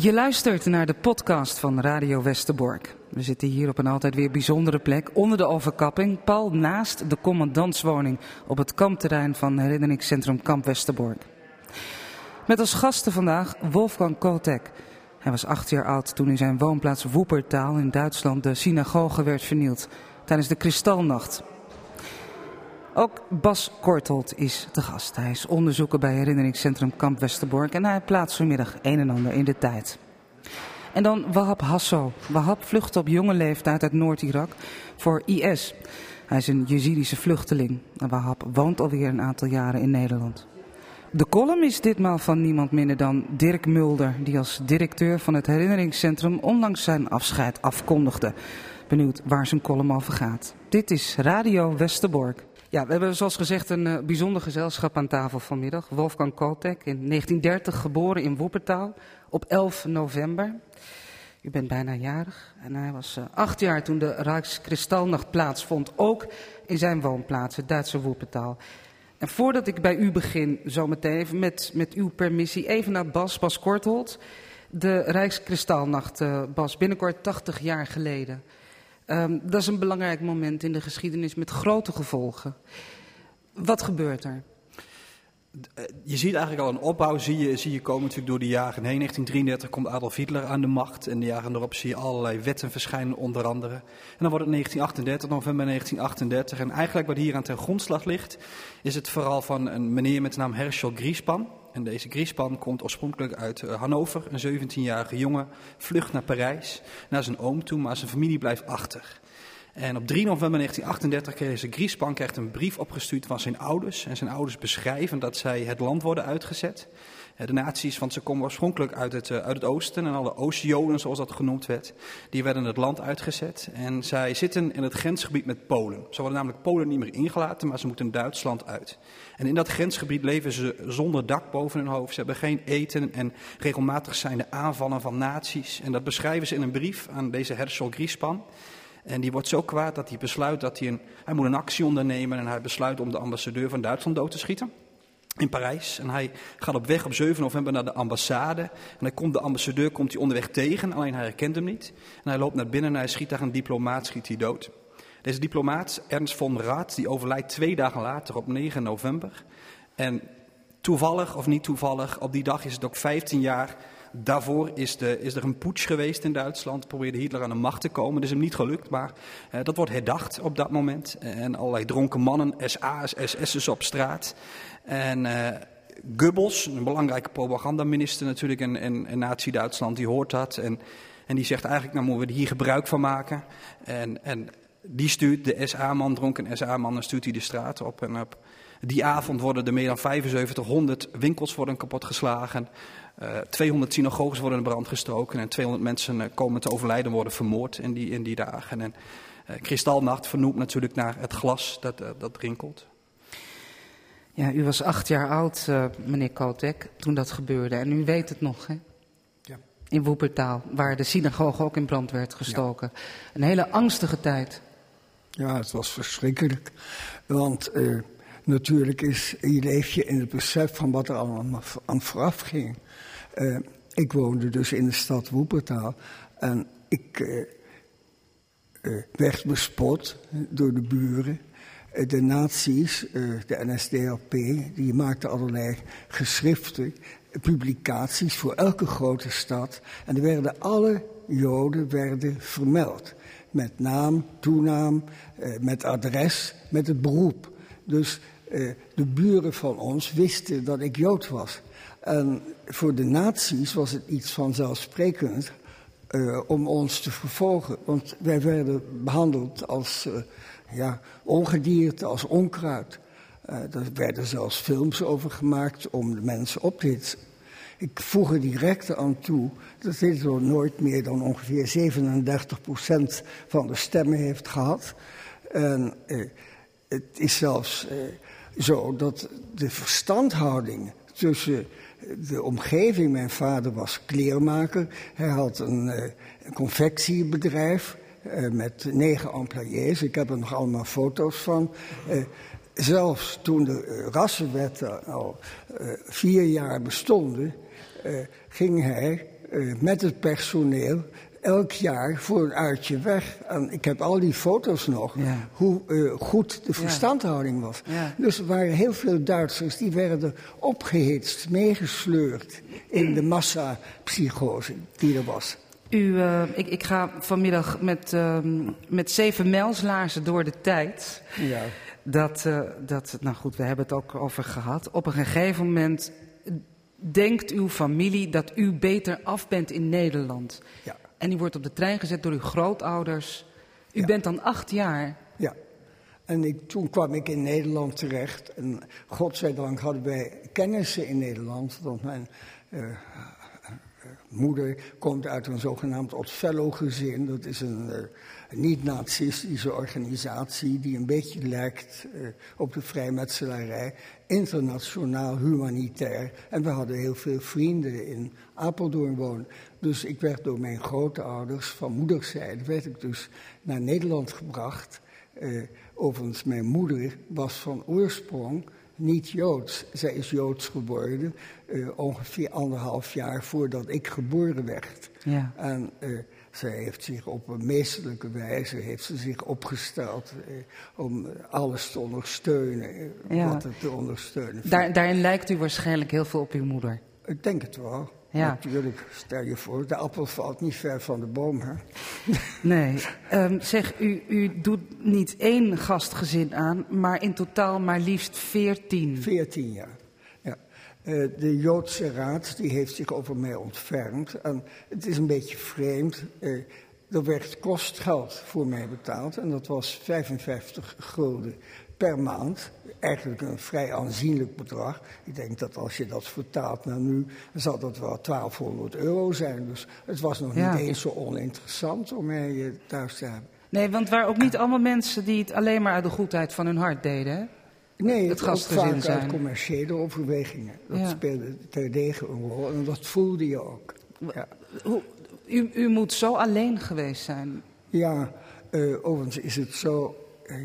Je luistert naar de podcast van Radio Westerbork. We zitten hier op een altijd weer bijzondere plek, onder de overkapping, pal naast de commandantswoning op het kampterrein van herinneringscentrum Kamp Westerbork. Met als gasten vandaag Wolfgang Kotek. Hij was acht jaar oud toen in zijn woonplaats Woepertaal in Duitsland de synagoge werd vernield tijdens de Kristalnacht. Ook Bas Kortholt is te gast. Hij is onderzoeker bij herinneringscentrum Kamp Westerbork en hij plaatst vanmiddag een en ander in de tijd. En dan Wahab Hasso. Wahab vluchtte op jonge leeftijd uit Noord-Irak voor IS. Hij is een Jezidische vluchteling en Wahab woont alweer een aantal jaren in Nederland. De column is ditmaal van niemand minder dan Dirk Mulder, die als directeur van het herinneringscentrum onlangs zijn afscheid afkondigde. Benieuwd waar zijn column over gaat. Dit is Radio Westerbork. Ja, we hebben zoals gezegd een uh, bijzonder gezelschap aan tafel vanmiddag. Wolfgang Kotek, in 1930 geboren in Wuppertal op 11 november. U bent bijna jarig en hij was uh, acht jaar toen de Rijkskristalnacht plaatsvond, ook in zijn woonplaats, het Duitse Wuppertal. En voordat ik bij u begin, zometeen even met, met uw permissie, even naar Bas, Bas Kortholt. De Rijkskristalnacht, uh, Bas, binnenkort 80 jaar geleden. Um, dat is een belangrijk moment in de geschiedenis met grote gevolgen. Wat gebeurt er? Je ziet eigenlijk al een opbouw, zie je, zie je komen natuurlijk door de jaren heen. 1933 komt Adolf Hitler aan de macht en de jaren erop zie je allerlei wetten verschijnen onder andere. En dan wordt het 1938, november 1938. En eigenlijk wat hier aan ten grondslag ligt, is het vooral van een meneer met naam Herschel Griespan. En deze Griespan komt oorspronkelijk uit uh, Hannover, een 17-jarige jongen, vlucht naar Parijs, naar zijn oom toe, maar zijn familie blijft achter. En op 3 november 1938 kreeg ze Griespan een brief opgestuurd van zijn ouders. En zijn ouders beschrijven dat zij het land worden uitgezet. De nazi's, want ze komen oorspronkelijk uit het, uit het oosten en alle Oost-Joden, zoals dat genoemd werd, die werden het land uitgezet. En zij zitten in het grensgebied met Polen. Ze worden namelijk Polen niet meer ingelaten, maar ze moeten Duitsland uit. En in dat grensgebied leven ze zonder dak boven hun hoofd. Ze hebben geen eten en regelmatig zijn de aanvallen van nazi's. En dat beschrijven ze in een brief aan deze Herschel Griespan. En die wordt zo kwaad dat hij besluit dat hij een, hij moet een actie ondernemen en hij besluit om de ambassadeur van Duitsland dood te schieten in Parijs. En hij gaat op weg op 7 november naar de ambassade. En hij komt de ambassadeur komt hij onderweg tegen, alleen hij herkent hem niet. En hij loopt naar binnen en hij schiet daar een diplomaat, schiet hij dood. Deze diplomaat, Ernst von Rath, die overlijdt twee dagen later op 9 november. En toevallig of niet toevallig, op die dag is het ook 15 jaar Daarvoor is, de, is, er een putsch geweest in Duitsland. Probeerde Hitler aan de macht te komen. Dat is hem niet gelukt, maar uh, dat wordt herdacht op dat moment. En allerlei dronken mannen, SA's, SS'ers op straat. En uh, Goebbels, een belangrijke propagandaminister natuurlijk in, in, Nazi-Duitsland, die hoort dat. En, en die zegt eigenlijk, nou moeten we hier gebruik van maken. En, en die stuurt de SA-man, dronken SA-mannen, stuurt hij de straat op. En op die avond worden er meer dan 7500 winkels worden kapotgeslagen. Uh, 200 synagoges worden in brand gestoken en 200 mensen uh, komen te overlijden worden vermoord in die, in die dagen. En Kristalnacht vernoemt natuurlijk naar het glas dat, dat rinkelt. Ja, u was acht jaar oud, meneer Kotek, toen dat gebeurde. En u weet het nog, hè? Ja. In Woepertaal, waar de synagoge ook in brand werd gestoken. Ja. Een hele angstige tijd. Ja, het was verschrikkelijk. Want natuurlijk is, je leef je in het besef van wat er allemaal aan vooraf ging. Uh, ik woonde dus in de stad Woepertaal en ik werd bespot door de buren. De nazi's, de NSDAP, die maakten allerlei geschriften, publicaties voor elke grote stad. En er werden alle Joden werden vermeld. Met naam, toenaam, met adres, met het beroep. Dus de buren van ons wisten dat ik Jood was. En voor de nazi's was het iets vanzelfsprekend om ons te vervolgen. Want wij werden behandeld als ja, ongedierte, als onkruid. Uh, er werden zelfs films over gemaakt om de mensen op te hitsen. Ik voeg er direct aan toe dat Hitler nooit meer dan ongeveer 37% van de stemmen heeft gehad. En het is zelfs zo dat de verstandhouding tussen de omgeving, mijn vader was kleermaker. Hij had een, een confectiebedrijf uh, met negen employés. Ik heb er nog allemaal foto's van. Uh, zelfs toen de rassenwetten al vier jaar bestonden, ging hij eh, met het personeel elk jaar voor een uitje weg. En ik heb al die foto's nog, Ja. hoe eh, goed de verstandhouding was. Ja. Dus er waren heel veel Duitsers die werden opgehitst, meegesleurd in de massapsychose die er was. U, eh, ik, ik ga vanmiddag met, ehm, met zeven mijlslaarzen door de tijd. Ja. Dat, eh, dat, nou goed, we hebben het ook over gehad. Op een gegeven moment denkt uw familie dat u beter af bent in Nederland. Ja. En u wordt op de trein gezet door uw grootouders. U Ja. bent dan acht jaar. Ja. En ik, toen kwam ik in Nederland terecht. En godzijdank hadden wij kennissen in Nederland. Want mijn eh, eh, moeder komt uit een zogenaamd Othello-gezin. Dat is een eh, niet-nazistische organisatie die een beetje lijkt eh, op de vrijmetselarij. Internationaal, humanitair. En we hadden heel veel vrienden in Apeldoorn wonen. Dus ik werd door mijn grootouders van moederszijde werd ik dus naar Nederland gebracht. Eh, overigens, mijn moeder was van oorsprong niet Joods. Zij is Joods geworden eh, ongeveer anderhalf jaar voordat ik geboren werd. Ja. En eh, zij heeft zich op een meesterlijke wijze heeft ze zich opgesteld eh, om alles te ondersteunen, Ja. wat er te ondersteunen. Daar, daarin lijkt u waarschijnlijk heel veel op uw moeder. Ik denk het wel. Ja. Natuurlijk, stel je voor, de appel valt niet ver van de boom. Hè? Nee. Ehm, zeg, u, u doet niet één gastgezin aan, maar in totaal maar liefst veertien. 14 jaar. Ja. Eh, de Joodse Raad die heeft zich over mij ontfermd. En het is een beetje vreemd. eh, er werd kostgeld voor mij betaald. En dat was 55 gulden per maand. Eigenlijk een vrij aanzienlijk bedrag. Ik denk dat als je dat vertaalt naar nu, zal dat wel 1200 euro zijn. Dus het was nog Ja. niet eens zo oninteressant om mij eh, thuis te hebben. Nee, want het waren ook niet allemaal mensen die het alleen maar uit de goedheid van hun hart deden. Hè? Nee, het het ook gastgezin vaak zijn. uit commerciële overwegingen. Dat Ja. speelde terdege een rol en dat voelde je ook. Ja, Hoe, u, u moet zo alleen geweest zijn. ja eh, overigens is het zo,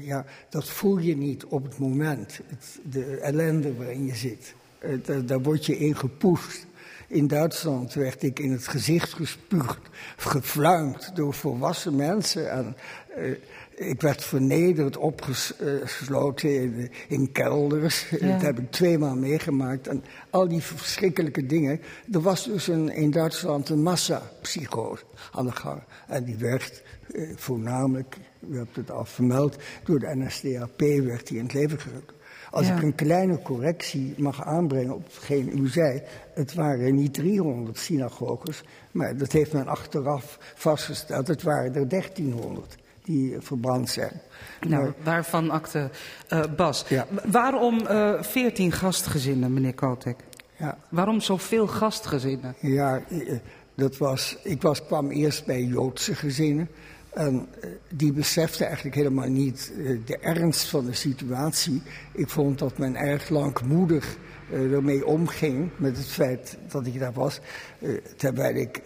ja, dat voel je niet op het moment. Het, de ellende waarin je zit, Eh, daar, daar word je in gepoest. In Duitsland werd ik in het gezicht gespuugd, gefluimd door volwassen mensen. En, eh, ik werd vernederd, opgesloten in, in kelders. Ja. Dat heb ik tweemaal meegemaakt. En al die verschrikkelijke dingen. Er was dus een, in Duitsland een massapsychose aan de gang. En die werd eh, voornamelijk, u hebt het al vermeld, door de NSDAP werd die in het leven geroepen. Als Ja. ik een kleine correctie mag aanbrengen op hetgeen u zei. Het waren niet 300 synagoges, maar dat heeft men achteraf vastgesteld. Het waren er 1300 die eh, verbrand zijn. Nou, Maar- waarvan akte eh, Bas. Ja. Waarom eh, veertien gastgezinnen, meneer Kotek? ja. Waarom zoveel gastgezinnen? Ja, eh, dat was, ik was, kwam eerst bij Joodse gezinnen. En eh, die beseften eigenlijk helemaal niet eh, de ernst van de situatie. Ik vond dat men erg langmoedig eh, ermee omging met het feit dat ik daar was. eh, terwijl ik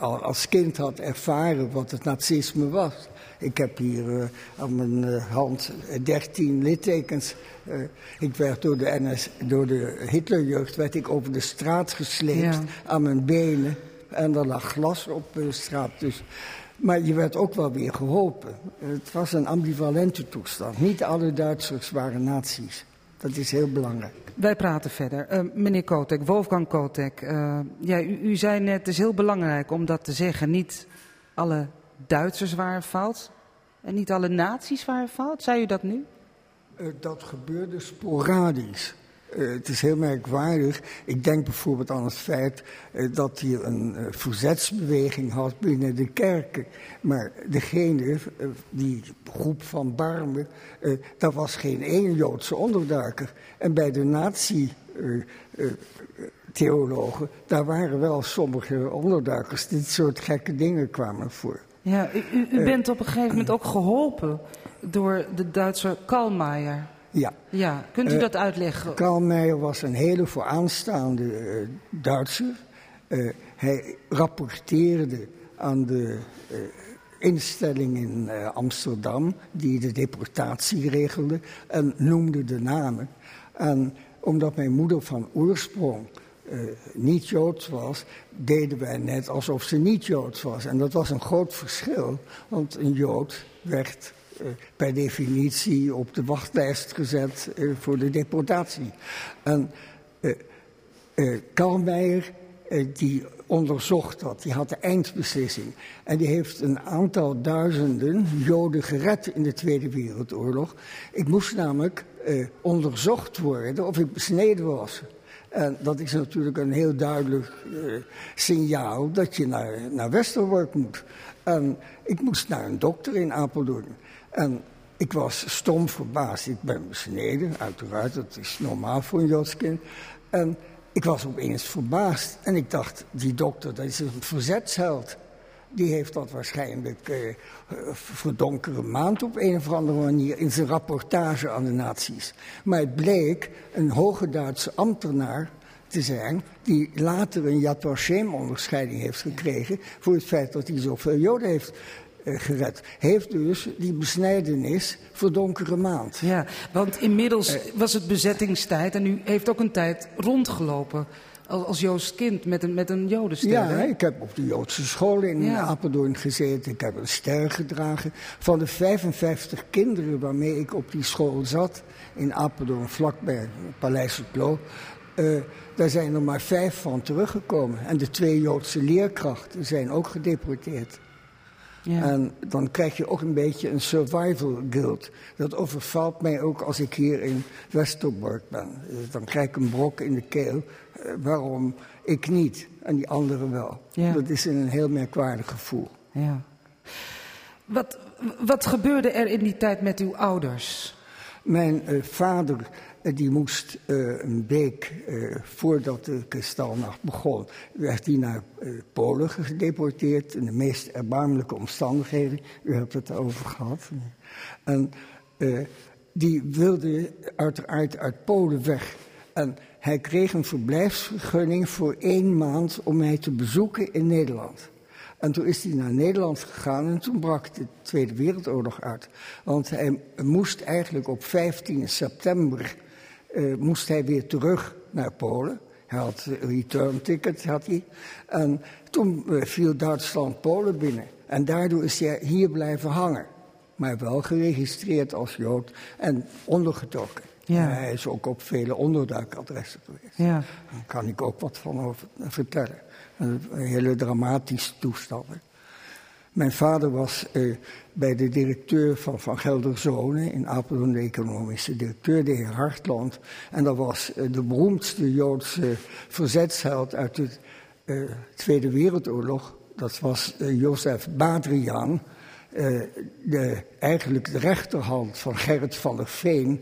al als kind had ervaren wat het nazisme was. Ik heb hier aan mijn hand eh, 13 littekens. Ik werd door de, NS, door de Hitlerjeugd werd ik over de straat gesleept Ja. aan mijn benen. En er lag glas op de straat. Dus. Maar je werd ook wel weer geholpen. Het was een ambivalente toestand. Niet alle Duitsers waren nazi's. Dat is heel belangrijk. Wij praten verder. Eh, meneer Kotek, Wolfgang Kotek. eh, ja, u, u zei net, het is heel belangrijk om dat te zeggen. Niet alle Duitsers waren fout. En niet alle nazi's waren fout. Zei u dat nu? Eh, dat gebeurde sporadisch. Eh, het is heel merkwaardig. Ik denk bijvoorbeeld aan het feit eh, dat hier een eh, verzetsbeweging had binnen de kerken. Maar degene, die groep van Barmen, daar was geen één Joodse onderduiker. En bij de nazi-theologen, daar waren wel sommige onderduikers. Dit soort gekke dingen kwamen voor. Ja, u, u, bent op een gegeven moment ook geholpen door de Duitser Kalmaier. Ja. Ja, kunt u Eh, dat uitleggen? Karl Meijer was een hele vooraanstaande eh, Duitser. Eh, hij rapporteerde aan de instelling in Amsterdam die de deportatie regelde en noemde de namen. En omdat mijn moeder van oorsprong niet Joods was, deden wij net alsof ze niet Joods was. En dat was een groot verschil, want een Jood werd per definitie op de wachtlijst gezet uh, voor de deportatie. En uh, Kalmeijer, die onderzocht dat, die had de eindbeslissing. En die heeft een aantal duizenden Joden gered in de Tweede Wereldoorlog. Ik moest namelijk onderzocht worden of ik besneden was. En dat is natuurlijk een heel duidelijk signaal dat je naar, naar moet. En ik moest naar een dokter in Apeldoorn. En ik was stom verbaasd. Ik ben besneden, uiteraard, dat is normaal voor een Joods kind. En ik was opeens verbaasd. En ik dacht, die dokter, dat is een verzetsheld. Die heeft dat waarschijnlijk uh, voor donkere maand op een of andere manier in zijn rapportage aan de nazi's. Maar het bleek een hoge Duitse ambtenaar te zijn die later een Yad Vashem onderscheiding heeft gekregen voor het feit dat hij zoveel Joden heeft gered. Heeft dus die besnijdenis voor donkere maand. Ja, want inmiddels was het bezettingstijd en u heeft ook een tijd rondgelopen als Joods kind met een, met een jodenster. Ja, hè? ik heb op de Joodse school in ja. Apeldoorn gezeten. Ik heb een ster gedragen. Van de 55 kinderen waarmee ik op die school zat, in Apeldoorn, vlakbij Paleis het Loo, uh, daar zijn er maar vijf van teruggekomen. En de twee Joodse leerkrachten zijn ook gedeporteerd. Ja. En dan krijg je ook een beetje een survival guilt. Dat overvalt mij ook als ik hier in Westerbork ben. Dan krijg ik een brok in de keel. Uh, waarom ik niet en die anderen wel? Ja. Dat is een heel merkwaardig gevoel. Ja. Wat, wat gebeurde er in die tijd met uw ouders? Mijn uh, vader die moest uh, een week uh, voordat de kristalnacht begon, werd hij naar Polen gedeporteerd in de meest erbarmelijke omstandigheden. U hebt het erover gehad. En die wilde uiteraard uit Polen weg. En hij kreeg een verblijfsvergunning voor één maand om mij te bezoeken in Nederland. En toen is hij naar Nederland gegaan en toen brak de Tweede Wereldoorlog uit. Want hij moest eigenlijk op 15 september uh, moest hij weer terug naar Polen. Hij had een return ticket, had hij. En toen uh, viel Duitsland Polen binnen. En daardoor is hij hier blijven hangen. Maar wel geregistreerd als Jood en ondergetrokken. Ja. Hij is ook op vele onderduikadressen geweest. Ja. Daar kan ik ook wat van over vertellen. Een hele dramatische toestanden. Mijn vader was bij de directeur van Van Gelder Zonen in Apeldoorn, de economische directeur, de heer Hartland. En dat was uh, de beroemdste Joodse verzetsheld uit de uh, Tweede Wereldoorlog. Dat was Jozef Badrian, de, eigenlijk de rechterhand van Gerrit van der Veen.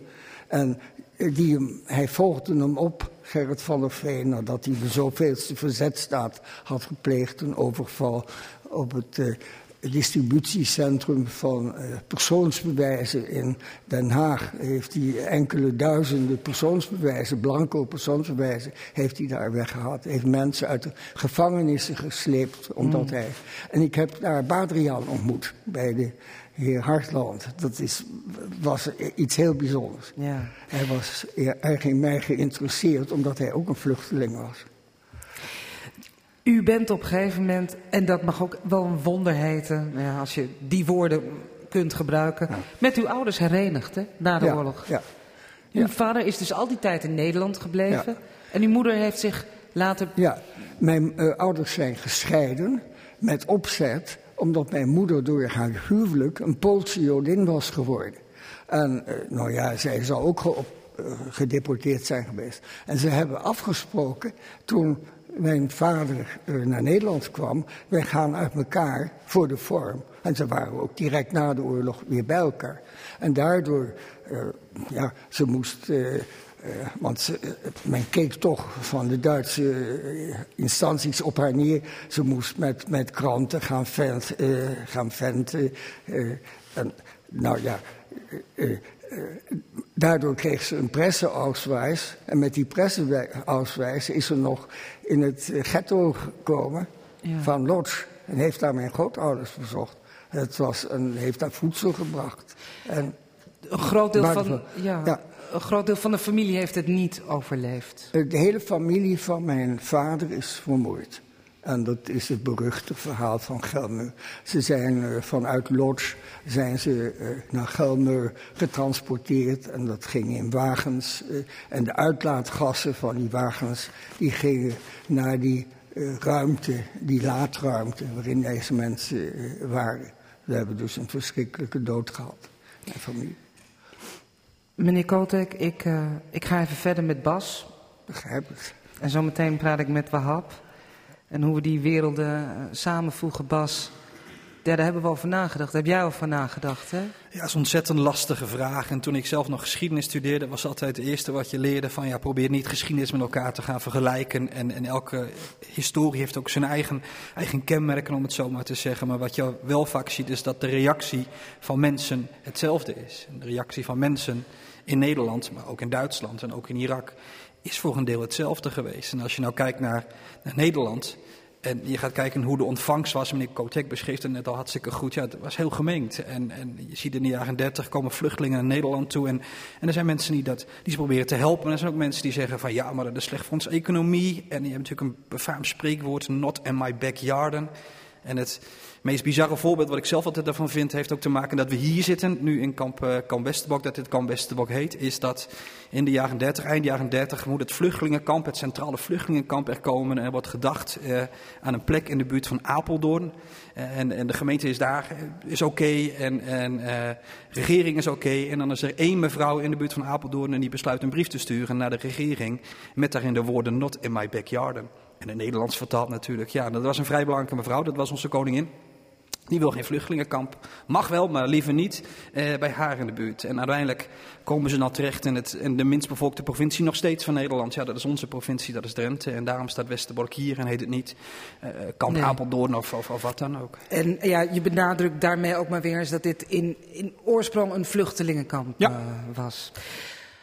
En die, hij volgde hem op, Gerrit van der Veen, nadat hij de zoveelste verzetstaat had gepleegd, een overval op het uh, distributiecentrum van uh, persoonsbewijzen in Den Haag. Heeft hij enkele duizenden persoonsbewijzen, blanco persoonsbewijzen, heeft hij daar weggehaald. Heeft mensen uit de gevangenissen gesleept, omdat mm. hij... En ik heb daar Badriaan ontmoet, bij de heer Hartland. Dat is, was iets heel bijzonders. Ja. Hij was erg in mij geïnteresseerd, omdat hij ook een vluchteling was. U bent op een gegeven moment, en dat mag ook wel een wonder heten, ja, als je die woorden kunt gebruiken, ja. met uw ouders herenigd hè, na de ja, oorlog. Ja. Uw vader is dus al die tijd in Nederland gebleven en uw moeder heeft zich later. Ja, mijn uh, ouders zijn gescheiden met opzet, omdat mijn moeder door haar huwelijk een Poolse Jodin was geworden. En uh, nou ja, zij zou ook ge uh, gedeporteerd zijn geweest. En ze hebben afgesproken toen mijn vader uh, naar Nederland kwam, wij gaan uit elkaar voor de vorm. En ze waren ook direct na de oorlog weer bij elkaar. En daardoor, uh, ja, ze moest, uh, want men keek toch van de Duitse instanties op haar neer. Ze moest met, met kranten gaan, vent, gaan venten. en, nou ja, daardoor kreeg ze een presseauswijs. En met die presseauswijs is ze nog in het ghetto gekomen ja. van Lodz. En heeft daar mijn grootouders bezocht. Het was een, heeft daar voedsel gebracht. En een groot deel van. Ja. ja. een groot deel van de familie heeft het niet overleefd. De hele familie van mijn vader is vermoord. En dat is het beruchte verhaal van Gelmer. Ze zijn uh, vanuit Lodz zijn ze uh, naar Gelmer getransporteerd en dat ging in wagens. Uh, en de uitlaatgassen van die wagens die gingen naar die ruimte, die laadruimte waarin deze mensen waren. We hebben dus een verschrikkelijke dood gehad, mijn familie. Meneer Kotek, ik, ik ga even verder met Bas. Begrijp het. En zometeen praat ik met Wahab. En hoe we die werelden uh, samenvoegen, Bas. Daar hebben we over nagedacht. Daar heb jij over nagedacht, hè? Ja, dat is een ontzettend lastige vraag. En toen ik zelf nog geschiedenis studeerde, was altijd het eerste wat je leerde van ja, probeer niet geschiedenis met elkaar te gaan vergelijken. En, en elke historie heeft ook zijn eigen, eigen kenmerken, om het zo maar te zeggen. Maar wat je wel vaak ziet, is dat de reactie van mensen hetzelfde is. De reactie van mensen in Nederland, maar ook in Duitsland en ook in Irak, is voor een deel hetzelfde geweest. En als je nou kijkt naar, naar Nederland en je gaat kijken hoe de ontvangst was, meneer Kotek beschreef het net al hartstikke goed, ja, het was heel gemengd. En, en je ziet in de jaren 30 komen vluchtelingen naar Nederland toe en, en er zijn mensen die, dat, die ze proberen te helpen. En er zijn ook mensen die zeggen van ja, maar dat is slecht voor onze economie. En je hebt natuurlijk een befaamd spreekwoord, not in my backyarden. En het meest bizarre voorbeeld wat ik zelf altijd daarvan vind, heeft ook te maken dat we hier zitten, nu in kamp, uh, kamp Westerbok, dat dit kamp Westerbok heet, is dat in de jaren 30, eind jaren 30, moet het vluchtelingenkamp, het centrale vluchtelingenkamp er komen. En er wordt gedacht uh, aan een plek in de buurt van Apeldoorn. Uh, en, en, de gemeente is daar, is oké, en, en regering is oké. En dan is er één mevrouw in de buurt van Apeldoorn en die besluit een brief te sturen naar de regering met daarin de woorden not in my backyard. En in Nederlands vertaald natuurlijk. Ja, dat was een vrij belangrijke mevrouw, dat was onze koningin. Die wil geen vluchtelingenkamp. Mag wel, maar liever niet eh, bij haar in de buurt. En uiteindelijk komen ze dan terecht in, het, in de minst bevolkte provincie nog steeds van Nederland. Ja, dat is onze provincie, dat is Drenthe. En daarom staat Westerbork hier en heet het niet uh, Kamp nee. Apeldoorn of, of, of, wat dan ook. En ja, je benadrukt daarmee ook maar weer eens dat dit in, in oorsprong een vluchtelingenkamp ja. uh, was.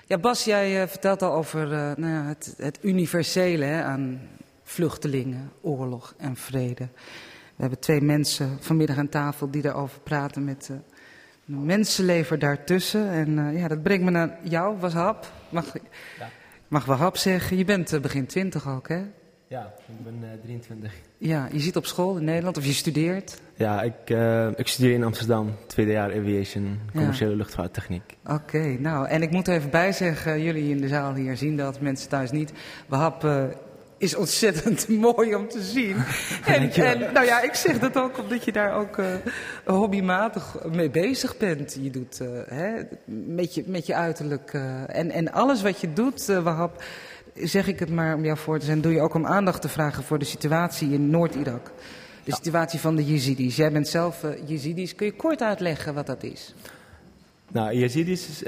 Ja, Bas, jij uh, vertelt al over nou ja, het, het universele hè, aan vluchtelingen, oorlog en vrede. We hebben twee mensen vanmiddag aan tafel die daarover praten met uh, een mensenlever daartussen. En uh, ja, dat brengt me naar jou, Wahab. Mag, ja. mag Wahab zeggen, je bent uh, begin twintig ook, hè? Ja, ik ben 23. Ja, je zit op school in Nederland of je studeert? Ja, ik, ik studeer in Amsterdam, tweede jaar aviation, commerciële ja. luchtvaarttechniek. Oké, okay, nou, en ik moet er even bij zeggen, jullie in de zaal hier zien dat, mensen thuis niet. Wahab is ontzettend mooi om te zien. En, en, nou ja, ik zeg dat ook omdat je daar ook uh, hobbymatig mee bezig bent. Je doet uh, hè, met, je, met je uiterlijk. Uh, en, en alles wat je doet, Wahab, zeg ik het maar om jou voor te zijn, doe je ook om aandacht te vragen voor de situatie in Noord-Irak. De situatie van de Yazidis. Jij bent zelf Yazidis. Kun je kort uitleggen wat dat is? Nou, Yazidis is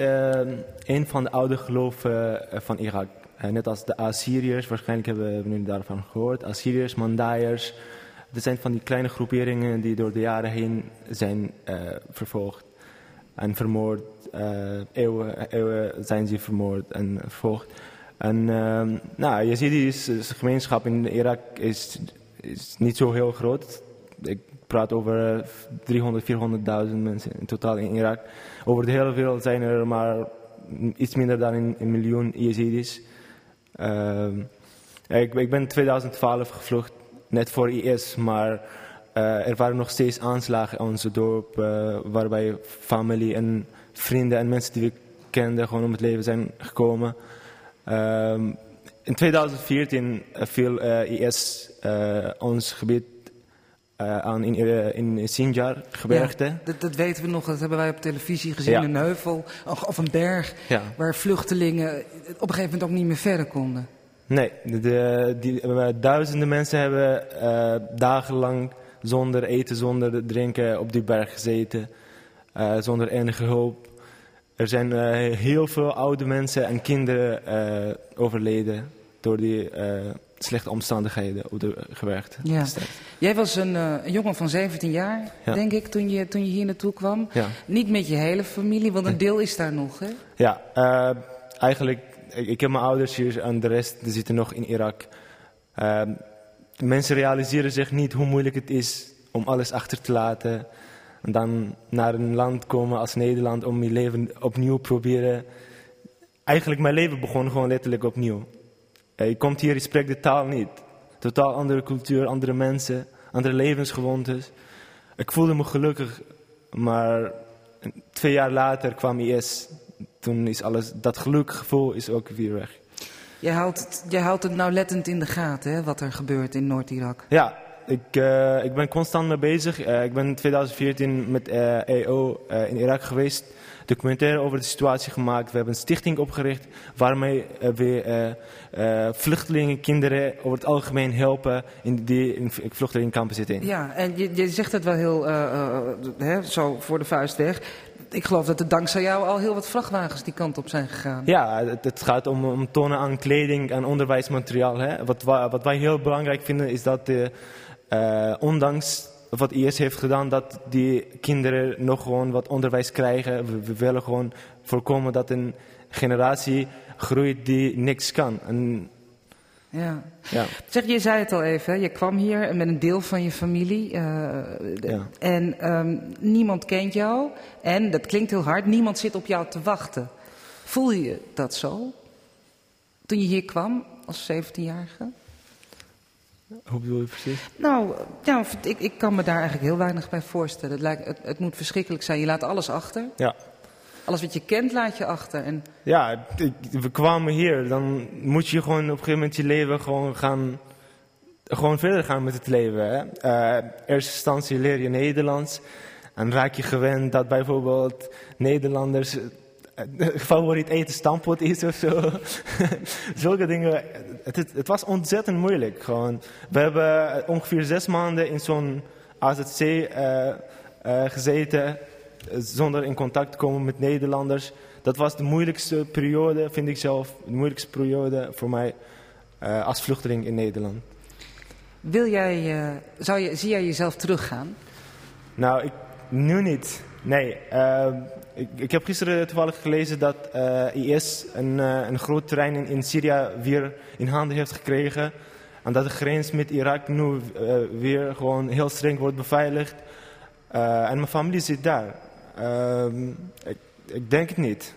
een van de oude geloven van Irak. Uh, net als de Assyriërs, waarschijnlijk hebben we nu daarvan gehoord. Assyriërs, Mandaiërs. Dat zijn van die kleine groeperingen die door de jaren heen zijn uh, vervolgd en vermoord. Uh, eeuwen, eeuwen zijn ze vermoord en vervolgd. En nou, je ziet, die gemeenschap in Irak is, is niet zo heel groot. Ik praat over 300, 400.000 mensen in totaal in Irak. Over de hele wereld zijn er maar iets minder dan een, een miljoen Yazidis. Uh, ik, ik, ben in 2012 gevlucht, net voor IS, maar uh, er waren nog steeds aanslagen in onze dorp, uh, waarbij familie en vrienden en mensen die we kenden gewoon om het leven zijn gekomen. Uh, in 2014 viel IS ons gebied uh, aan in, uh, in Sinjar, gebergte. Ja, dat, dat, weten we nog, dat hebben wij op televisie gezien, ja. een heuvel of een berg, ja. waar vluchtelingen op een gegeven moment ook niet meer verder konden. Nee, de, de, die, duizenden mensen hebben uh, dagenlang zonder eten, zonder drinken op die berg gezeten, zonder enige hulp. Er zijn heel veel oude mensen en kinderen overleden door die slechte omstandigheden op de gewerkt. Ja. Jij was een, uh, een, jongen van 17 jaar, ja. denk ik, toen je, toen je hier naartoe kwam. Ja. Niet met je hele familie, want een deel is daar nog, hè? Ja, uh, eigenlijk, ik, ik, heb mijn ouders hier en de rest die zitten nog in Irak. Uh, mensen realiseren zich niet hoe moeilijk het is om alles achter te laten. En dan naar een land komen als Nederland om je leven opnieuw proberen eigenlijk mijn leven begon gewoon letterlijk opnieuw. Eh, je komt hier, je spreekt de taal niet. Totaal andere cultuur, andere mensen, andere levensgewoontes. Ik voelde me gelukkig, maar twee jaar later kwam IS. Toen is alles, dat gelukgevoel is ook weer weg. Je houdt, je houdt het nauwlettend in de gaten, hè, wat er gebeurt in Noord-Irak. Ja, ik, uh, ik ben constant mee bezig. Uh, ik ben in 2014 met EO in Irak geweest. Documentaire over de situatie gemaakt. We hebben een stichting opgericht waarmee we vluchtelingen, kinderen over het algemeen helpen in die in vluchtelingenkampen zitten. Ja, en je, je zegt het wel heel hè, zo voor de vuist weg ik geloof dat er dankzij jou al heel wat vrachtwagens die kant op zijn gegaan. Ja, het, het gaat om, om tonnen aan kleding en onderwijsmateriaal. Hè. Wat, wat, wij heel belangrijk vinden is dat de, uh, ondanks wat IS heeft gedaan, dat die kinderen nog gewoon wat onderwijs krijgen. We, we willen gewoon voorkomen dat een generatie groeit die niks kan. En ja. ja. Zeg, je zei het al even, je kwam hier met een deel van je familie. Uh, ja. En um, niemand kent jou. En, dat klinkt heel hard, niemand zit op jou te wachten. Voel je dat zo? Toen je hier kwam als 17-jarige? Hoe bedoel je precies? Nou, ja, ik, ik kan me daar eigenlijk heel weinig bij voorstellen. Het, lijkt, het, het moet verschrikkelijk zijn. Je laat alles achter. Ja. Alles wat je kent laat je achter. En... Ja, we kwamen hier. Dan moet je gewoon op een gegeven moment je leven gewoon gaan... Gewoon verder gaan met het leven. Hè? Uh, eerste instantie leer je Nederlands. En raak je gewend dat bijvoorbeeld Nederlanders eh, favoriet eten stampot is of zo. Zulke dingen. Het, het, het, was ontzettend moeilijk. Gewoon. We hebben ongeveer zes maanden in zo'n AZC uh, uh, gezeten zonder in contact te komen met Nederlanders. Dat was de moeilijkste periode, vind ik zelf, de moeilijkste periode voor mij uh, als vluchteling in Nederland. Wil jij, zou je, zie jij jezelf teruggaan? Nou, ik, nu niet. Nee. Uh, ik, ik, heb gisteren toevallig gelezen dat IS een, een groot terrein in, in, Syrië weer in handen heeft gekregen. En dat de grens met Irak nu weer gewoon heel streng wordt beveiligd. en mijn familie zit daar. Uh, ik, ik, denk het niet.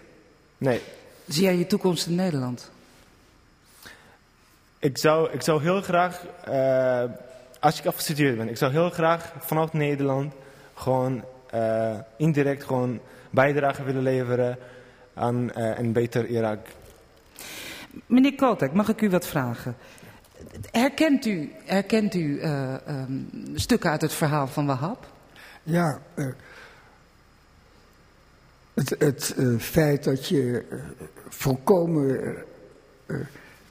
Nee. Zie jij je toekomst in Nederland? Ik zou, ik zou heel graag, als ik afgestudeerd ben, ik zou heel graag vanaf Nederland gewoon indirect gewoon bijdrage willen leveren aan uh, een beter Irak. Meneer Kotek, mag ik u wat vragen? Herkent u, herkent u um, stukken uit het verhaal van Wahab? Ja, het, het uh, feit dat je uh, volkomen uh,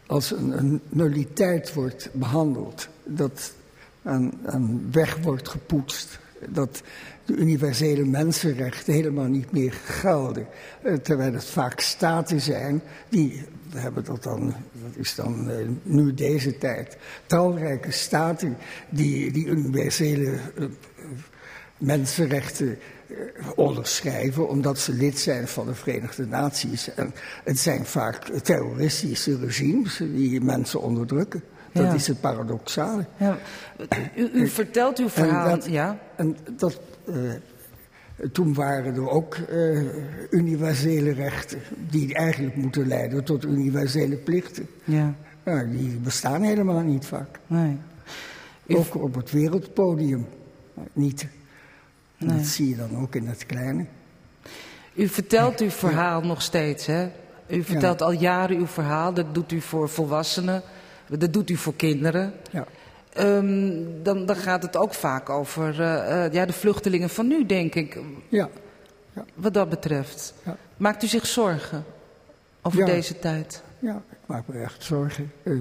als een, een, nulliteit wordt behandeld, dat aan, aan weg wordt gepoetst, dat de universele mensenrechten helemaal niet meer gelden, terwijl het vaak staten zijn die, we hebben dat dan, dat is dan nu deze tijd, talrijke staten die die universele mensenrechten eh, onderschrijven omdat ze lid zijn van de Verenigde Naties. En het zijn vaak terroristische regimes die mensen onderdrukken. Dat is het paradoxale. Ja. U, u, vertelt uw verhaal. En dat, ja. en dat, uh, toen waren er ook uh, universele rechten die eigenlijk moeten leiden tot universele plichten. Ja. Nou, die bestaan helemaal niet vaak. Nee. Ook op het wereldpodium niet. Nee. Dat zie je dan ook in het kleine. U vertelt uw verhaal nog steeds, hè? U vertelt al jaren uw verhaal. Dat doet u voor volwassenen. Dat doet u voor kinderen. Ja. Um, dan, dan, gaat het ook vaak over uh, uh, ja, de vluchtelingen van nu, denk ik. Ja. ja. Wat dat betreft. Ja. Maakt u zich zorgen over deze tijd? Ja, ik maak me echt zorgen. Uh,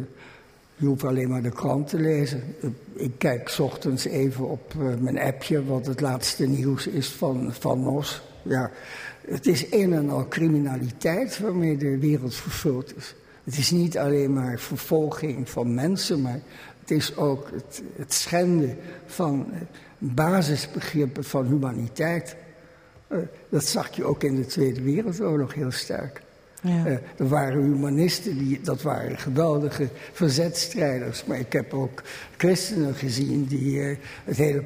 je hoeft alleen maar de krant te lezen. Ik kijk s ochtends even op uh, mijn appje wat het laatste nieuws is van, van NOS. Ja, het is een en al criminaliteit waarmee de wereld vervuld is. Het is niet alleen maar vervolging van mensen, maar het is ook het, het schenden van basisbegrippen van humaniteit. Uh, dat zag je ook in de Tweede Wereldoorlog heel sterk. Ja. Uh, er waren humanisten, die, dat waren geweldige verzetstrijders. Maar ik heb ook christenen gezien die uh, het hele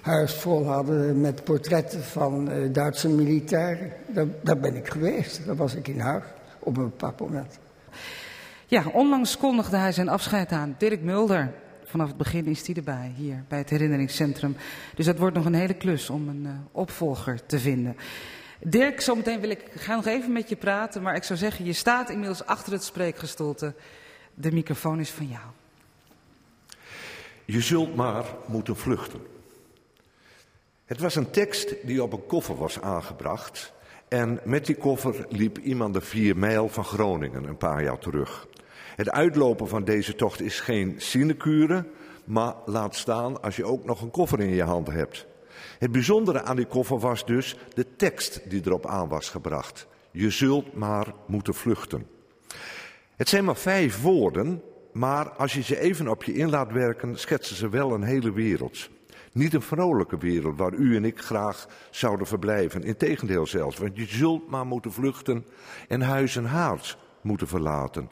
huis vol hadden met portretten van Duitse militairen. Daar, daar, ben ik geweest, daar was ik in Haag. op een bepaald moment. Ja, onlangs kondigde hij zijn afscheid aan. Dirk Mulder. Vanaf het begin is hij erbij, hier bij het herinneringscentrum. Dus dat wordt nog een hele klus om een uh, opvolger te vinden. Dirk, zometeen wil ik ga nog even met je praten, maar ik zou zeggen, je staat inmiddels achter het spreekgestoelte. De microfoon is van jou. Je zult maar moeten vluchten. Het was een tekst die op een koffer was aangebracht. En met die koffer liep iemand de vier mijl van Groningen een paar jaar terug. Het uitlopen van deze tocht is geen sinecure, maar laat staan als je ook nog een koffer in je handen hebt. Het bijzondere aan die koffer was dus de tekst die erop aan was gebracht. Je zult maar moeten vluchten. Het zijn maar vijf woorden, maar als je ze even op je in laat werken, schetsen ze wel een hele wereld. Niet een vrolijke wereld waar u en ik graag zouden verblijven. Integendeel zelfs, want je zult maar moeten vluchten en huis en haard moeten verlaten.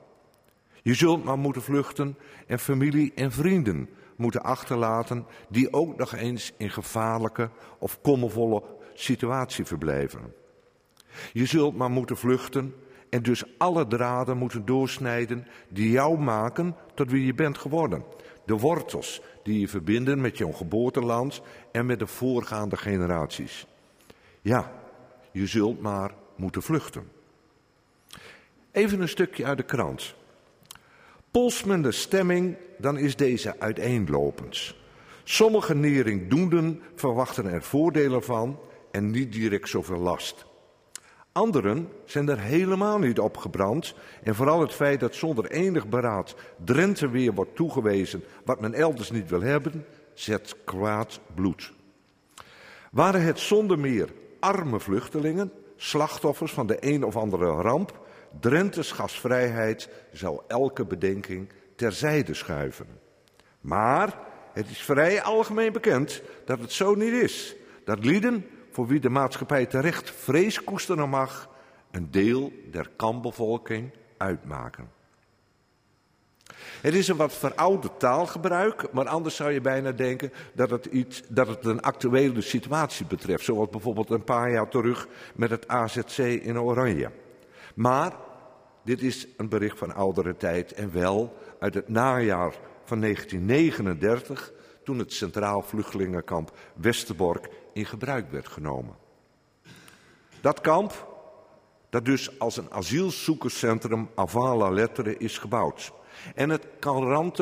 Je zult maar moeten vluchten en familie en vrienden moeten achterlaten die ook nog eens in gevaarlijke of kommervolle situatie verblijven. Je zult maar moeten vluchten en dus alle draden moeten doorsnijden die jou maken tot wie je bent geworden. De wortels die je verbinden met jouw geboorteland en met de voorgaande generaties. Ja, je zult maar moeten vluchten. Even een stukje uit de krant. Polst men de stemming, dan is deze uiteenlopend. Sommige neringdoenden verwachten er voordelen van en niet direct zoveel last. Anderen zijn er helemaal niet op gebrand. En vooral het feit dat zonder enig beraad Drenthe weer wordt toegewezen wat men elders niet wil hebben, zet kwaad bloed. Waren het zonder meer arme vluchtelingen, slachtoffers van de een of andere ramp, Drenthe's gasvrijheid zou elke bedenking terzijde schuiven. Maar het is vrij algemeen bekend dat het zo niet is. Dat lieden voor wie de maatschappij terecht vrees koesteren mag, een deel der kambevolking uitmaken. Het is een wat verouderd taalgebruik, maar anders zou je bijna denken dat het, iets, dat het een actuele situatie betreft. Zoals bijvoorbeeld een paar jaar terug met het AZC in Oranje. Maar dit is een bericht van oudere tijd en wel uit het najaar van 1939, toen het Centraal Vluchtelingenkamp Westerbork in gebruik werd genomen. Dat kamp, dat dus als een asielzoekerscentrum avant la lettre is gebouwd. En het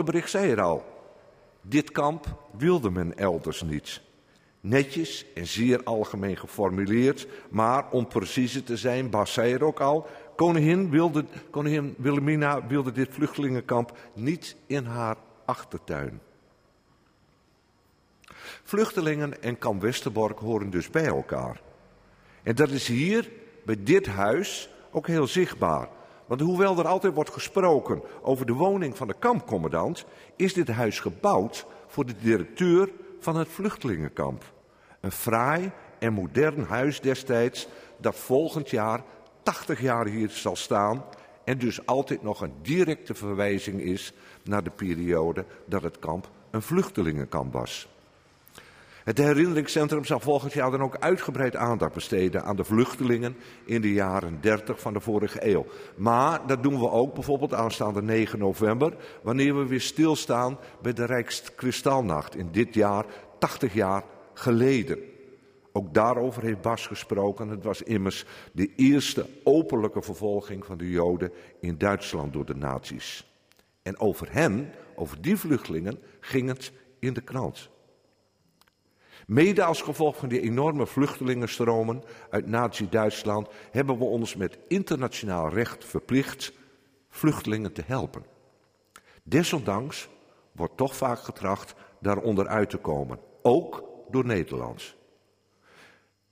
bericht zei er al. Dit kamp wilde men elders niet. Netjes en zeer algemeen geformuleerd, maar om preciezer te zijn, Bas zei er ook al, koningin, wilde, koningin Wilhelmina wilde dit vluchtelingenkamp niet in haar achtertuin. Vluchtelingen en kamp Westerbork horen dus bij elkaar. En dat is hier, bij dit huis, ook heel zichtbaar. Want hoewel er altijd wordt gesproken over de woning van de kampcommandant, is dit huis gebouwd voor de directeur van het vluchtelingenkamp. Een fraai en modern huis destijds dat volgend jaar 80 jaar hier zal staan en dus altijd nog een directe verwijzing is naar de periode dat het kamp een vluchtelingenkamp was. Het herinneringscentrum zal volgend jaar dan ook uitgebreid aandacht besteden aan de vluchtelingen in de jaren 30 van de vorige eeuw. Maar dat doen we ook bijvoorbeeld aanstaande 9 november, wanneer we weer stilstaan bij de Rijkskristalnacht in dit jaar, 80 jaar geleden. Ook daarover heeft Bas gesproken. Het was immers de eerste openlijke vervolging van de Joden in Duitsland door de nazi's. En over hen, over die vluchtelingen, ging het in de krant. Mede als gevolg van die enorme vluchtelingenstromen uit Nazi-Duitsland hebben we ons met internationaal recht verplicht vluchtelingen te helpen. Desondanks wordt toch vaak getracht daaronder uit te komen, ook door Nederlands.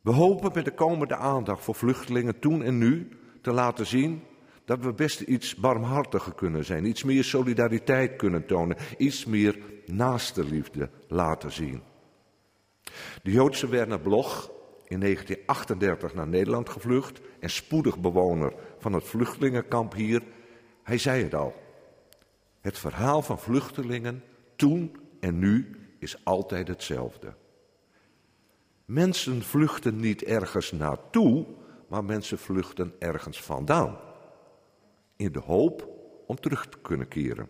We hopen met de komende aandacht voor vluchtelingen toen en nu te laten zien dat we best iets barmhartiger kunnen zijn, iets meer solidariteit kunnen tonen, iets meer naaste liefde laten zien. De Joodse Werner Bloch, in 1938 naar Nederland gevlucht en spoedig bewoner van het vluchtelingenkamp hier, hij zei het al. Het verhaal van vluchtelingen toen en nu is altijd hetzelfde. Mensen vluchten niet ergens naartoe, maar mensen vluchten ergens vandaan. in de hoop om terug te kunnen keren.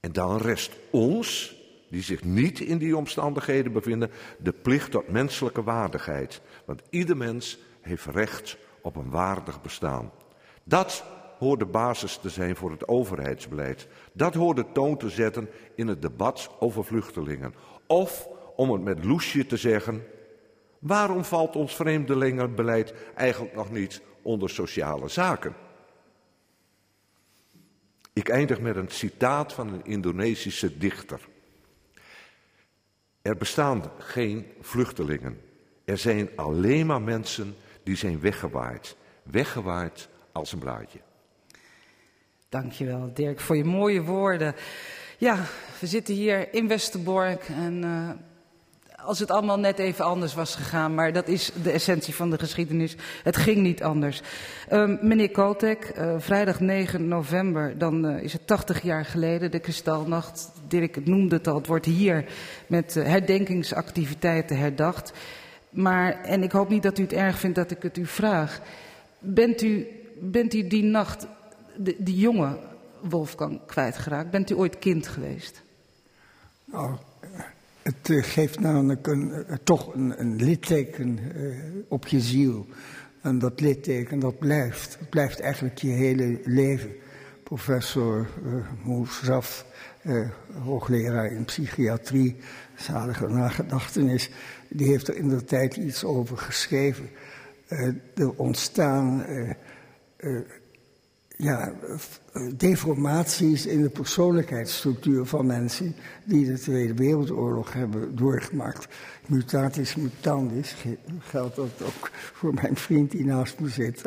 En dan rest ons, die zich niet in die omstandigheden bevinden, de plicht tot menselijke waardigheid. Want ieder mens heeft recht op een waardig bestaan. Dat hoort de basis te zijn voor het overheidsbeleid. Dat hoort de toon te zetten in het debat over vluchtelingen. Of, om het met Loesje te zeggen, waarom valt ons vreemdelingenbeleid eigenlijk nog niet onder sociale zaken? Ik eindig met een citaat van een Indonesische dichter. Er bestaan geen vluchtelingen. Er zijn alleen maar mensen die zijn weggewaaid. Weggewaaid als een blaadje. Dankjewel Dirk voor je mooie woorden. Ja, we zitten hier in Westerbork en uh, als het allemaal net even anders was gegaan, maar dat is de essentie van de geschiedenis. Het ging niet anders. Uh, meneer Kotek, uh, vrijdag 9 november, dan uh, is het 80 jaar geleden, de Kristalnacht. Dirk noemde het al, het wordt hier met herdenkingsactiviteiten herdacht. Maar, en ik hoop niet dat u het erg vindt dat ik het u vraag. Bent u, bent u die nacht, de, die jonge Wolfgang, kwijtgeraakt? Bent u ooit kind geweest? Nou, het uh, geeft namelijk een, uh, toch een, een litteken uh, op je ziel. En dat litteken, dat blijft. Het blijft eigenlijk je hele leven. Professor uh, Moesraf, hoogleraar in psychiatrie, zalige nagedachtenis, die heeft er in de tijd iets over geschreven. er ontstaan ja, deformaties in de persoonlijkheidsstructuur van mensen die de Tweede Wereldoorlog hebben doorgemaakt. Mutatis mutandis geldt dat ook voor mijn vriend die naast me zit.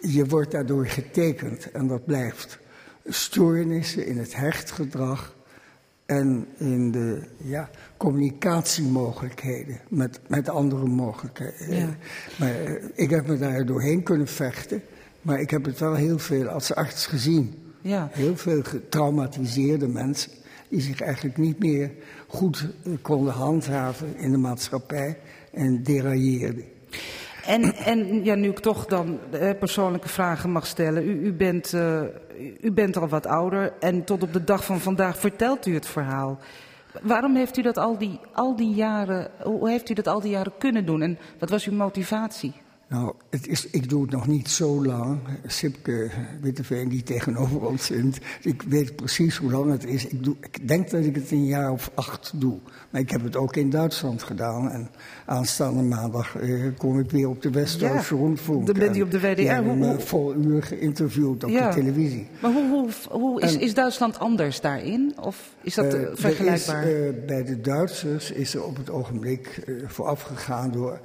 Je wordt daardoor getekend en dat blijft. Stoornissen in het hechtgedrag en in de ja, communicatiemogelijkheden met, met andere mogelijkheden. Ja. Maar ik heb me daar doorheen kunnen vechten. Maar ik heb het wel heel veel als arts gezien. Ja. Heel veel getraumatiseerde mensen die zich eigenlijk niet meer goed konden handhaven in de maatschappij en derailleerden. En, en ja, nu ik toch dan eh, persoonlijke vragen mag stellen. U, u, bent, uh, u bent al wat ouder en tot op de dag van vandaag vertelt u het verhaal. Waarom heeft u dat al die, al die jaren, hoe heeft u dat al die jaren kunnen doen en wat was uw motivatie? Nou, het is, ik doe het nog niet zo lang. Sipke Witteveen, die tegenover ons zit, ik weet precies hoe lang het is. Ik, doe, ik denk dat ik het een jaar of acht doe. Maar ik heb het ook in Duitsland gedaan. En aanstaande maandag eh, kom ik weer op de West-Duitse ja, rondvoer. Dan bent u op de WDR. Ja, hoe, hoe... vol uur geïnterviewd op ja. de televisie. Maar hoe, hoe, hoe is, en, is, Duitsland anders daarin? Of is dat uh, vergelijkbaar? Is, uh, bij de Duitsers is er op het ogenblik voorafgegaan door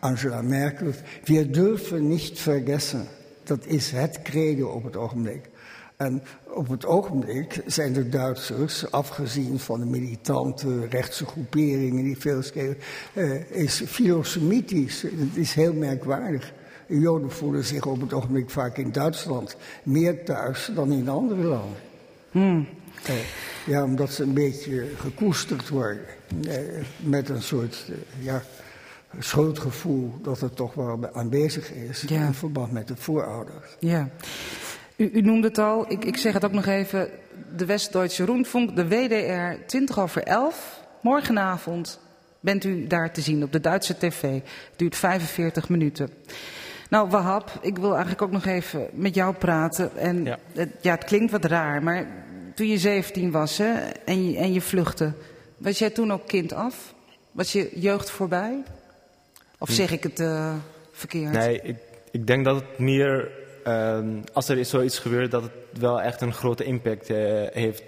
Angela Merkel, wir dürfen nicht vergessen. Dat is het credo op het ogenblik. En op het ogenblik zijn de Duitsers, afgezien van de militante rechtse groeperingen die veel schreeuwen, uh, is filosemitisch. Het is heel merkwaardig. De Joden voelen zich op het ogenblik vaak in Duitsland meer thuis dan in andere landen. Hmm. Uh, ja, omdat ze een beetje gekoesterd worden. Uh, met een soort, ja, schuldgevoel dat het toch wel aanwezig is ja. in verband met de voorouders. Ja. U, u noemde het al, ik, ik, zeg het ook nog even, de West-Duitse Rundfunk, de WDR, 20 over 11, morgenavond bent u daar te zien op de Duitse tv. Het duurt 45 minuten. Nou, Wahab, ik wil eigenlijk ook nog even met jou praten. En ja, het, ja, het klinkt wat raar, maar toen je 17 was hè, en, je, en je vluchtte, was jij toen ook kind af? Was je jeugd voorbij? Of zeg ik het uh, verkeerd? Nee, ik, ik denk dat het meer, uh, als er zoiets gebeurt, dat het wel echt een grote impact uh, heeft.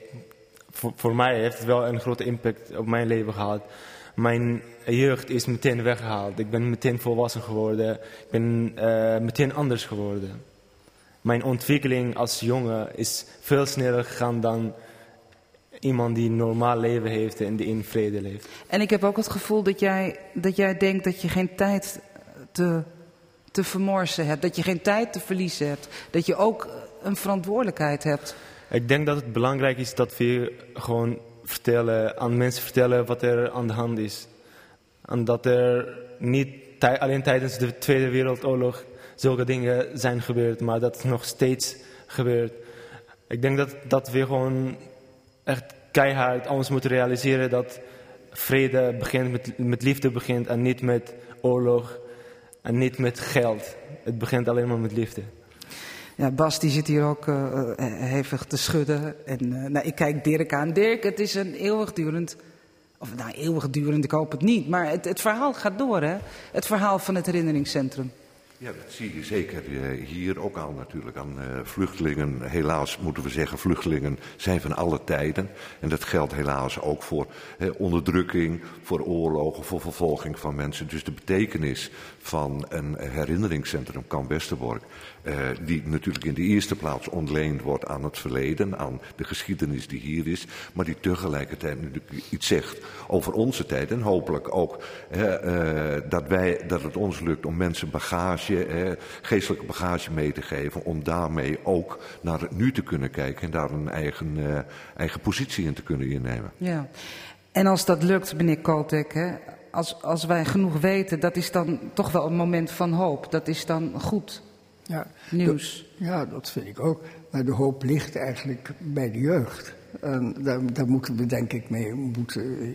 Voor, voor, mij heeft het wel een grote impact op mijn leven gehad. Mijn jeugd is meteen weggehaald. Ik ben meteen volwassen geworden. Ik ben uh, meteen anders geworden. Mijn ontwikkeling als jongen is veel sneller gegaan dan iemand die een normaal leven heeft en die in vrede leeft. En ik heb ook het gevoel dat jij, dat jij denkt dat je geen tijd te, te vermorsen hebt. Dat je geen tijd te verliezen hebt. Dat je ook een verantwoordelijkheid hebt. Ik denk dat het belangrijk is dat we gewoon vertellen, aan mensen vertellen wat er aan de hand is. En dat er niet alleen tijdens de Tweede Wereldoorlog zulke dingen zijn gebeurd, maar dat nog steeds gebeurt. Ik denk dat, dat we gewoon echt keihard ons moeten realiseren dat vrede begint met, met liefde begint en niet met oorlog en niet met geld. Het begint alleen maar met liefde. Ja, Bas die zit hier ook uh, hevig te schudden. En uh, nou, ik kijk Dirk aan. Dirk, het is een eeuwigdurend. Of nou, eeuwigdurend, ik hoop het niet. Maar het, het verhaal gaat door, hè? Het verhaal van het herinneringscentrum. Ja, dat zie je zeker hier ook al natuurlijk aan vluchtelingen. Helaas moeten we zeggen, vluchtelingen zijn van alle tijden. En dat geldt helaas ook voor onderdrukking, voor oorlogen, voor vervolging van mensen. Dus de betekenis van een herinneringscentrum Kamp Westerbork uh, die natuurlijk in de eerste plaats ontleend wordt aan het verleden, aan de geschiedenis die hier is, maar die tegelijkertijd natuurlijk iets zegt over onze tijd en hopelijk ook uh, dat, wij, dat het ons lukt om mensen bagage, geestelijke bagage mee te geven, om daarmee ook naar het nu te kunnen kijken en daar een eigen, eigen positie in te kunnen innemen. Ja, en als dat lukt, meneer Kotek, hè, als, als wij genoeg weten, dat is dan toch wel een moment van hoop. Dat is dan goed ja, nieuws. Dat, ja, dat vind ik ook. Maar de hoop ligt eigenlijk bij de jeugd. En daar, daar moeten we denk ik mee, moeten, uh,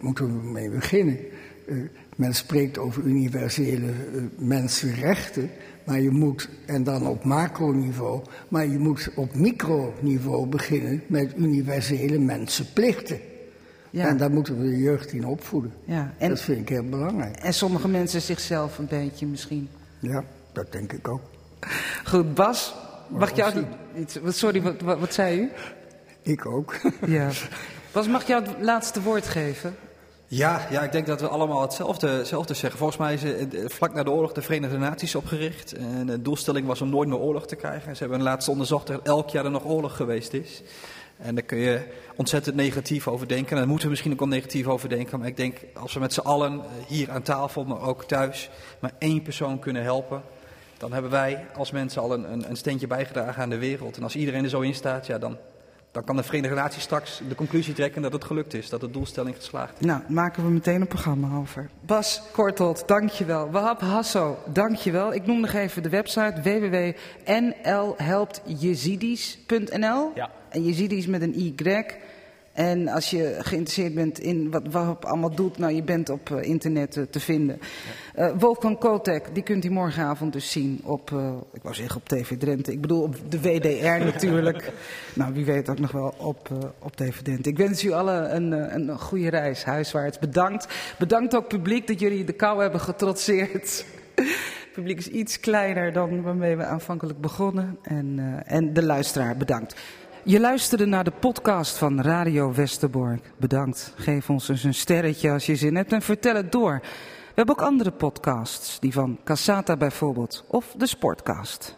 moeten we mee beginnen. Uh, men spreekt over universele uh, mensenrechten, maar je moet, en dan op macroniveau, maar je moet op microniveau beginnen met universele mensenplichten. Ja. En daar moeten we de jeugd in opvoeden. Ja, en, dat vind ik heel belangrijk. En sommige mensen zichzelf een beetje misschien. Ja. Dat denk ik ook. Goed, Bas, mag jou iets. Sorry, wat, wat, wat, zei u? Ik ook. Ja. Bas, mag jou het laatste woord geven? Ja, ja, ik denk dat we allemaal hetzelfde, hetzelfde zeggen. Volgens mij is het vlak na de oorlog de Verenigde Naties opgericht. En de doelstelling was om nooit meer oorlog te krijgen. Ze hebben laatst onderzocht dat elk jaar er nog oorlog geweest is. En daar kun je ontzettend negatief over denken. En daar moeten we misschien ook wel negatief over denken. Maar ik denk, als we met z'n allen hier aan tafel, maar ook thuis, maar één persoon kunnen helpen dan hebben wij als mensen al een, een, een steentje bijgedragen aan de wereld. En als iedereen er zo in staat, ja, dan, dan kan de Verenigde Naties straks de conclusie trekken dat het gelukt is, dat de doelstelling geslaagd is. Nou, maken we meteen een programma over. Bas Kortold, dankjewel. Wahab Hasso, dankjewel. Ik noem nog even de website www.nlhelptjezidis.nl. Ja. En Jezidis met een Y. En als je geïnteresseerd bent in wat Wahab allemaal doet, nou je bent op uh, internet uh, te vinden. Uh, Wolfgang Kotek, die kunt u morgenavond dus zien op, ik wou zeggen op TV Drenthe. Ik bedoel op de WDR natuurlijk. nou, wie weet ook nog wel op, op TV Drenthe. Ik wens u allen een, een goede reis huiswaarts. Bedankt. Bedankt ook publiek dat jullie de kou hebben getrotseerd. Het publiek is iets kleiner dan waarmee we aanvankelijk begonnen. En, en de luisteraar, bedankt. Je luisterde naar de podcast van Radio Westerbork. Bedankt. Geef ons eens een sterretje als je zin hebt en vertel het door. We hebben ook andere podcasts, die van Cassata bijvoorbeeld, of de Sportcast.